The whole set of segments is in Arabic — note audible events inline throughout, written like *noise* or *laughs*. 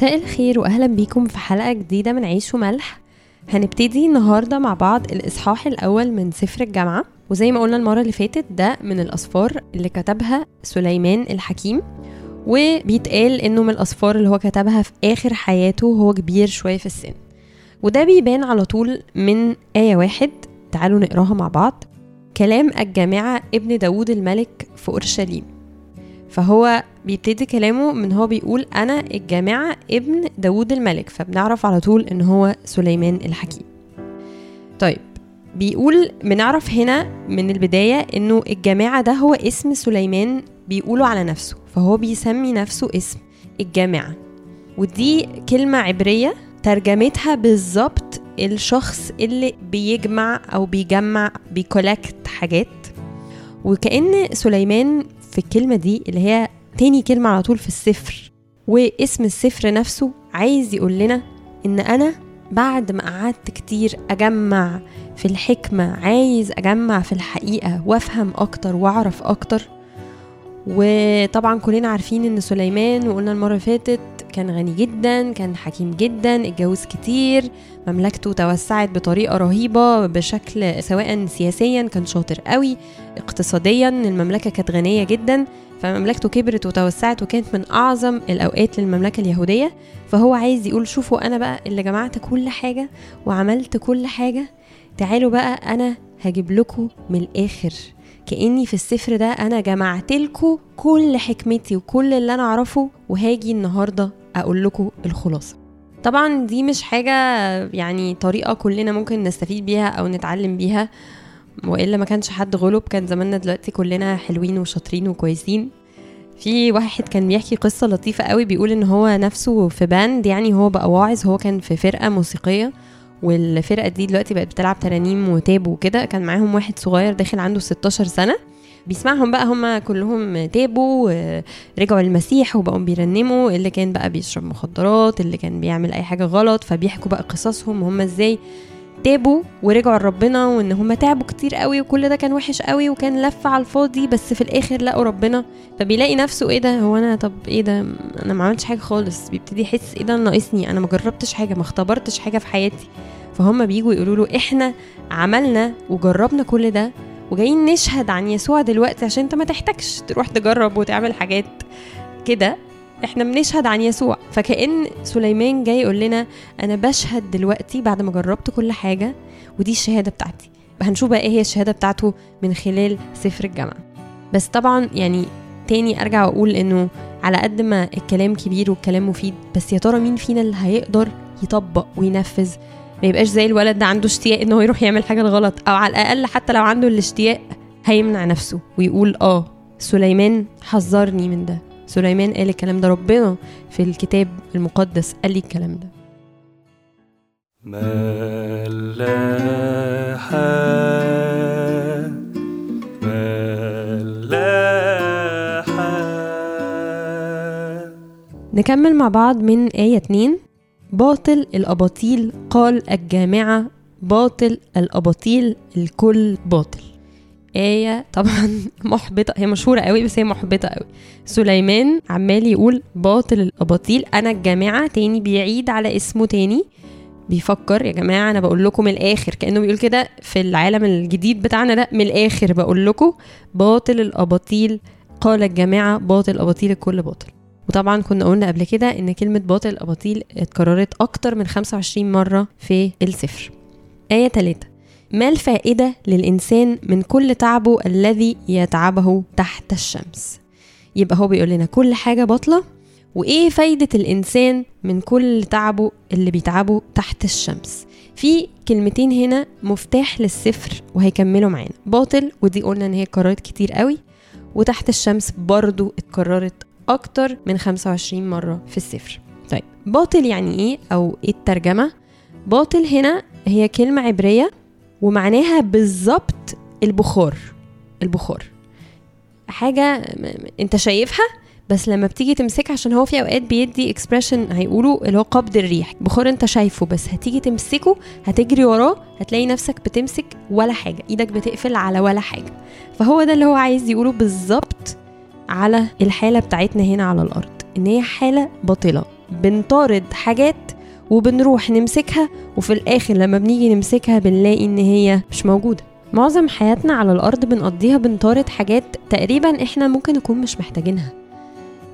مساء الخير وأهلا بيكم في حلقة جديدة من عيش وملح. هنبتدي النهارده مع بعض الإصحاح الأول من سفر الجامعة. وزي ما قلنا المرة اللي فاتت ده من الأسفار اللي كتبها سليمان الحكيم. وبيتقال إنه من الأسفار اللي هو كتبها في آخر حياته وهو كبير شوية في السن. وده بيبان على طول من آية واحد. تعالوا نقراها مع بعض. كلام الجامعة ابن داود الملك في أورشليم. فهو بيبتدي كلامه من هو بيقول أنا الجامعة ابن داود الملك فبنعرف على طول إن هو سليمان الحكيم. طيب بيقول بنعرف هنا من البداية إنه الجامعة ده هو اسم سليمان بيقوله على نفسه فهو بيسمي نفسه اسم الجامعة. ودي كلمة عبرية ترجمتها بالظبط الشخص اللي بيجمع أو بيجمع بيكولكت حاجات. وكأن سليمان في الكلمة دي اللي هي تاني كلمة على طول في السفر. واسم السفر نفسه عايز يقول لنا إن أنا بعد ما قعدت كتير أجمع في الحكمة عايز أجمع في الحقيقة وأفهم أكتر وأعرف أكتر. وطبعا كلنا عارفين إن سليمان وقلنا المرة اللي فاتت كان غني جدا كان حكيم جدا اتجوز كتير مملكته توسعت بطريقة رهيبة بشكل سواء سياسيا كان شاطر قوي اقتصاديا المملكة كانت غنية جدا فمملكته كبرت وتوسعت وكانت من أعظم الأوقات للمملكة اليهودية. فهو عايز يقول شوفوا أنا بقى اللي جمعت كل حاجة وعملت كل حاجة تعالوا بقى أنا هجيب لكم من الآخر. كأني في السفر ده أنا جمعت لكم كل حكمتي وكل اللي أنا أعرفه وهاجي النهاردة أقول لكم الخلاصة. طبعا دي مش حاجة يعني طريقة كلنا ممكن نستفيد بيها أو نتعلم بيها وإلا ما كانش حد غلب. كان زماننا دلوقتي كلنا حلوين وشاطرين وكويسين. في واحد كان بيحكي قصة لطيفة قوي بيقول إن هو نفسه في باند يعني هو بقى واعظ هو كان في فرقة موسيقية والفرقة دي دلوقتي بقت بتلعب ترانيم وتاب وكده. كان معاهم واحد صغير داخل عنده 16 سنة. بيسمعهم بقى هم كلهم تابوا رجعوا للمسيح وبقوا بيرنموا. اللي كان بقى بيشرب مخدرات اللي كان بيعمل أي حاجة غلط فبيحكوا بقى قصصهم هم إزاي تابوا ورجعوا لربنا وإن هم تعبوا كتير قوي وكل ده كان وحش قوي وكان لف على الفاضي بس في الآخر لقوا ربنا. فبيلاقي نفسه إيه ده؟ هو أنا طب إيه ده؟ أنا ما عملتش حاجة خالص. بيبتدي يحس إيه ده؟ ناقصني. أنا ما جربتش حاجة ما اختبرتش حاجة في حياتي. فهم بيجوا يقولوا له إحنا عملنا وجربنا كل ده وجايين نشهد عن يسوع دلوقتي عشان انت ما تحتاجش تروح تجرب وتعمل حاجات كده. إحنا بنشهد عن يسوع. فكأن سليمان جاي يقول لنا أنا بشهد دلوقتي بعد ما جربت كل حاجة ودي الشهادة بتاعتي. هنشوف بقى إيه هي الشهادة بتاعته من خلال سفر الجامعة. بس طبعا يعني تاني أرجع وأقول إنه على قد ما الكلام كبير والكلام مفيد بس يا ترى مين فينا اللي هيقدر يطبق وينفذ ما يبقاش زي الولد ده عنده اشتياق إن هو يروح يعمل حاجة الغلط أو على الأقل حتى لو عنده الاشتياق هيمنع نفسه ويقول آه سليمان حذرني من ده سليمان قال الكلام ده ربنا في الكتاب المقدس قال لي الكلام ده. ملاحة ملاحة نكمل مع بعض من آية 2 باطل الأباطيل قال الجامعة باطل الأباطيل الكل باطل. آية طبعا *laughs* محبطة هي مشهورة قوي بس هي محبطة قوي. سليمان عمال يقول باطل الأباطيل أنا الجامعة تاني بيعيد على اسمه تاني. بيفكر يا جماعة أنا بقول لكم من الآخر كأنه بيقول كده في العالم الجديد بتاعنا ده من الآخر بقول لكم باطل الأباطيل قال الجماعة باطل أباطيل الكل باطل. وطبعا كنا قلنا قبل كده إن كلمة باطل الأباطيل اتكررت أكتر من 25 مرة في السفر. آية 3 ما الفائدة للإنسان من كل تعبه الذي يتعبه تحت الشمس؟ يبقى هو بيقول لنا كل حاجة باطلة وإيه فايدة الإنسان من كل تعبه اللي بيتعبه تحت الشمس؟ في كلمتين هنا مفتاح للسفر وهيكملوا معانا. باطل ودي قلنا إن هي اتكررت كتير قوي وتحت الشمس برضو اتكررت أكتر من 25 مرة في السفر. طيب باطل يعني إيه أو إيه الترجمة؟ باطل هنا هي كلمة عبرية ومعناها بالظبط البخار. البخار. م- أنت شايفها بس لما بتيجي تمسكها عشان هو في أوقات بيدي اكسبريشن هيقولوا اللي هو قبض الريح. بخار أنت شايفه بس هتيجي تمسكه هتجري وراه هتلاقي نفسك بتمسك ولا حاجة. إيدك بتقفل على ولا حاجة. فهو ده اللي هو عايز يقوله بالظبط على الحالة بتاعتنا هنا على الأرض إن هي حالة باطلة. بنطارد حاجات وبنروح نمسكها وفي الآخر لما بنيجي نمسكها بنلاقي إن هي مش موجودة. معظم حياتنا على الأرض بنقضيها بنطارد حاجات تقريبا إحنا ممكن نكون مش محتاجينها.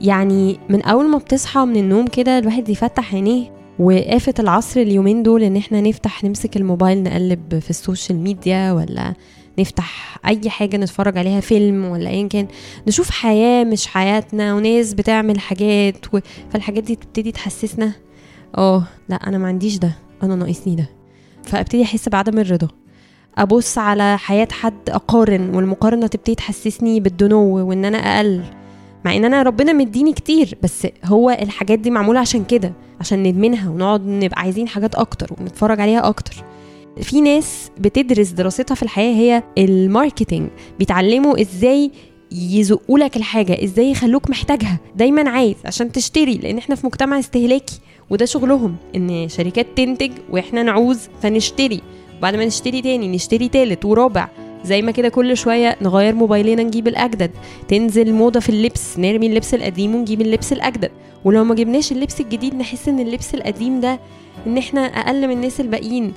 يعني من أول ما بتصحى من النوم كده الواحد يفتح عينيه وآفة العصر اليومين دول إن إحنا نفتح نمسك الموبايل نقلب في السوشيال ميديا ولا نفتح أي حاجة نتفرج عليها فيلم ولا ايا كان نشوف حياة مش حياتنا وناس بتعمل حاجات و... فالحاجات دي تبتدي تحسسنا آه لأ أنا ما عنديش ده أنا ناقصني ده. فأبتدي أحس بعدم الرضا. أبص على حياة حد أقارن والمقارنة تبتدي تحسسني بالدنو وإن أنا أقل. مع إن أنا ربنا مديني كتير بس هو الحاجات دي معمولة عشان كده عشان ندمنها ونقعد نبقى عايزين حاجات أكتر ونتفرج عليها أكتر. في ناس بتدرس دراستها في الحياة هي الماركتينج بيتعلموا إزاي يزقوا لك الحاجة إزاي يخلوك محتاجها. دايما عايز عشان تشتري لأن إحنا في مجتمع استهلاكي وده شغلهم إن شركات تنتج وإحنا نعوز فنشتري. وبعد ما نشتري تاني نشتري تالت ورابع. زي ما كده كل شوية نغير موبايلنا نجيب الأجدد. تنزل موضة في اللبس نرمي اللبس القديم ونجيب اللبس الأجدد. ولو ما جبناش اللبس الجديد نحس إن اللبس القديم ده إن إحنا أقل من الناس الباقيين.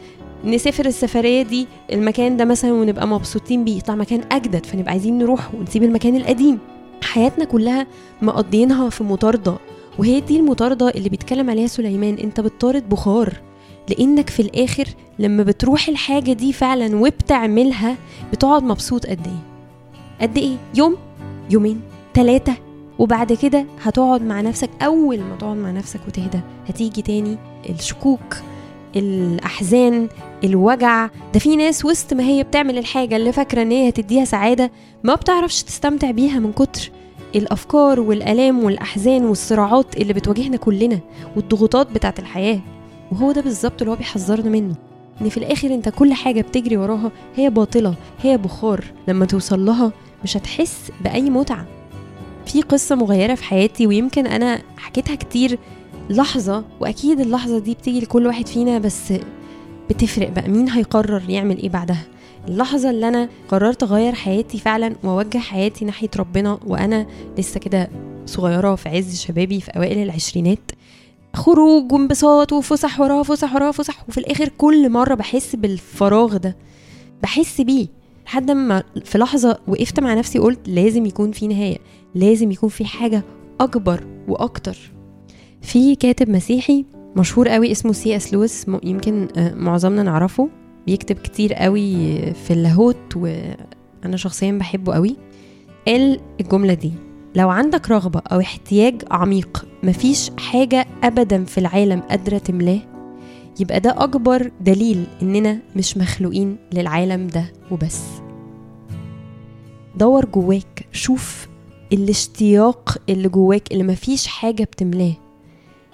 نسافر السفرية دي المكان ده مثلا ونبقى مبسوطين بيه. يطلع مكان أجدد فنبقى عايزين نروح ونسيب المكان القديم. حياتنا كلها مقضيينها في مطاردة وهي دي المطاردة اللي بيتكلم عليها سليمان. أنت بتطارد بخار لأنك في الآخر لما بتروح الحاجة دي فعلا وبتعملها بتقعد مبسوط قد إيه؟ قد إيه؟ يوم يومين ثلاثة وبعد كده هتقعد مع نفسك. أول ما تقعد مع نفسك وتهدى هتيجي تاني الشكوك. الأحزان الوجع. ده في ناس وسط ما هي بتعمل الحاجة اللي فاكرة إن هي هتديها سعادة ما بتعرفش تستمتع بيها من كتر الأفكار والألام والأحزان والصراعات اللي بتواجهنا كلنا والضغوطات بتاعت الحياة. وهو ده بالظبط اللي هو بيحذرنا منه إن في الآخر أنت كل حاجة بتجري وراها هي باطلة هي بخار. لما توصل لها مش هتحس بأي متعة. في قصة مغيرة في حياتي ويمكن أنا حكيتها كتير لحظة وأكيد اللحظة دي بتيجي لكل واحد فينا بس بتفرق بقى. مين هيقرر يعمل إيه بعدها؟ اللحظة اللي أنا قررت أغير حياتي فعلا وأوجه حياتي ناحية ربنا وأنا لسه كده صغيرة في عز شبابي في أوائل العشرينات. خروج وانبساط وفسح وراها فسح وراها فسح. وفي الآخر كل مرة بحس بالفراغ ده. بحس بيه. لحد ما في لحظة وقفت مع نفسي قلت لازم يكون في نهاية لازم يكون في حاجة أكبر وأكتر. في كاتب مسيحي مشهور قوي اسمه C.S. لويس يمكن آه، معظمنا نعرفه. بيكتب كتير قوي في اللاهوت وأنا شخصيا بحبه قوي. قال الجملة دي لو عندك رغبة أو احتياج عميق مفيش حاجة ابدا في العالم قادرة تملاه يبقى ده أكبر دليل إننا مش مخلوقين للعالم ده وبس. دور جواك شوف الاشتياق اللي جواك اللي مفيش حاجة بتملاه.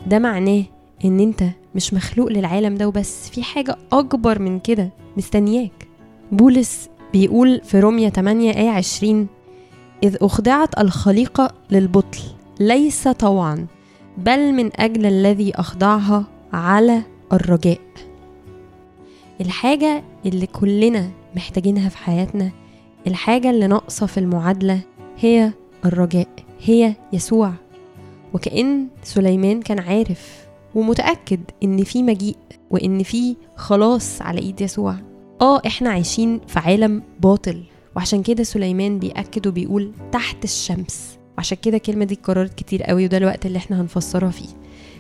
ده معناه إن أنت مش مخلوق للعالم ده وبس في حاجة أكبر من كده مستنياك. بولس بيقول في رومية 8 آية 20 إذ أخضعت الخليقة للبطل ليس طوعا بل من أجل الذي أخضعها على الرجاء. الحاجة اللي كلنا محتاجينها في حياتنا الحاجة اللي ناقصة في المعادلة هي الرجاء هي يسوع. وكأن سليمان كان عارف ومتأكد إن في مجيء وإن في خلاص على إيد يسوع. آه إحنا عايشين في عالم باطل. وعشان كده سليمان بيأكد وبيقول تحت الشمس. وعشان كده الكلمة دي اتكررت كتير قوي وده الوقت اللي إحنا هنفسرها فيه.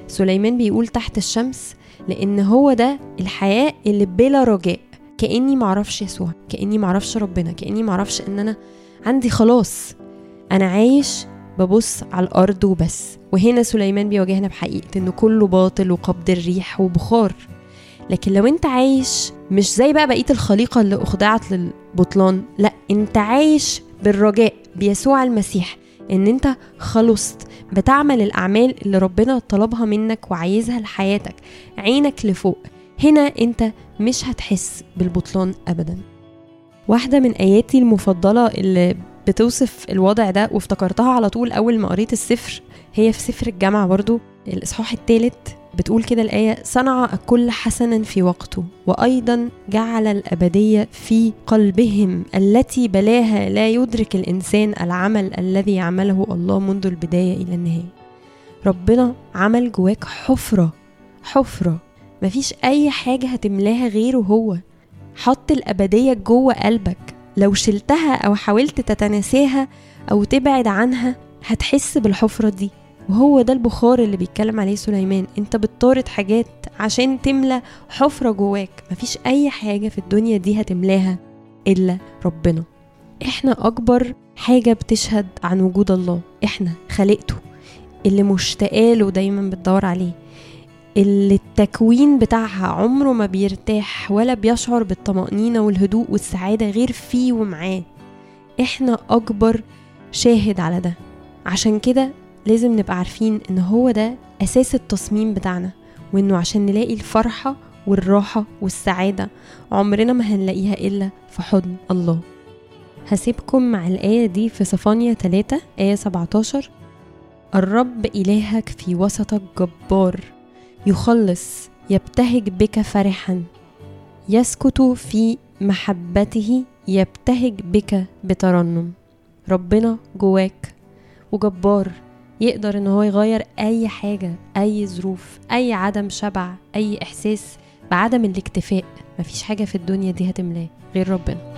سليمان بيقول تحت الشمس لأن هو ده الحياة اللي بلا رجاء. كأني معرفش يسوع كأني معرفش ربنا كأني معرفش إن أنا عندي خلاص. أنا عايش ببص على الأرض وبس. وهنا سليمان بيواجهنا بحقيقة إنه كله باطل وقبض الريح وبخار. لكن لو أنت عايش مش زي بقى بقية الخليقة اللي أخضعت للبطلان لأ أنت عايش بالرجاء بيسوع المسيح. إن أنت خلصت بتعمل الأعمال اللي ربنا طلبها منك وعايزها لحياتك عينك لفوق. هنا أنت مش هتحس بالبطلان أبدا. واحدة من آياتي المفضلة اللي بتوصف الوضع ده وافتكرتها على طول أول ما قريت السفر. هي في سفر الجامعة برضو الإصحاح الثالث بتقول كده الآية صنع كل حسنا في وقته وأيضا جعل الأبدية في قلبهم التي بلاها لا يدرك الإنسان العمل الذي يعمله الله منذ البداية إلى النهاية. ربنا عمل جواك حفرة حفرة. مفيش أي حاجة هتملاها غيره هو. حط الأبدية جوه قلبك. لو شلتها أو حاولت تتناساها أو تبعد عنها هتحس بالحفرة دي. وهو ده البخار اللي بيتكلم عليه سليمان. أنت بتطارد حاجات عشان تملى حفرة جواك. مفيش أي حاجة في الدنيا دي هتملاها إلا ربنا. إحنا أكبر حاجة بتشهد عن وجود الله. إحنا خلقته اللي مشتاقاله دايما بتدور عليه. اللي التكوين بتاعها عمره ما بيرتاح ولا بيشعر بالطمأنينة والهدوء والسعادة غير فيه ومعاه. إحنا أكبر شاهد على ده. عشان كده لازم نبقى عارفين إن هو ده أساس التصميم بتاعنا وإنه عشان نلاقي الفرحة والراحة والسعادة عمرنا ما هنلاقيها إلا في حضن الله. هسيبكم مع الآية دي في صفانيا 3 آية 17 الرب إلهك في وسطك جبار. يخلص يبتهج بك فرحا. يسكت في محبته يبتهج بك بترنم. ربنا جواك وجبار يقدر إن هو يغير أي حاجة أي ظروف أي عدم شبع أي إحساس بعدم الاكتفاء. مفيش حاجة في الدنيا دي هتملاه غير ربنا.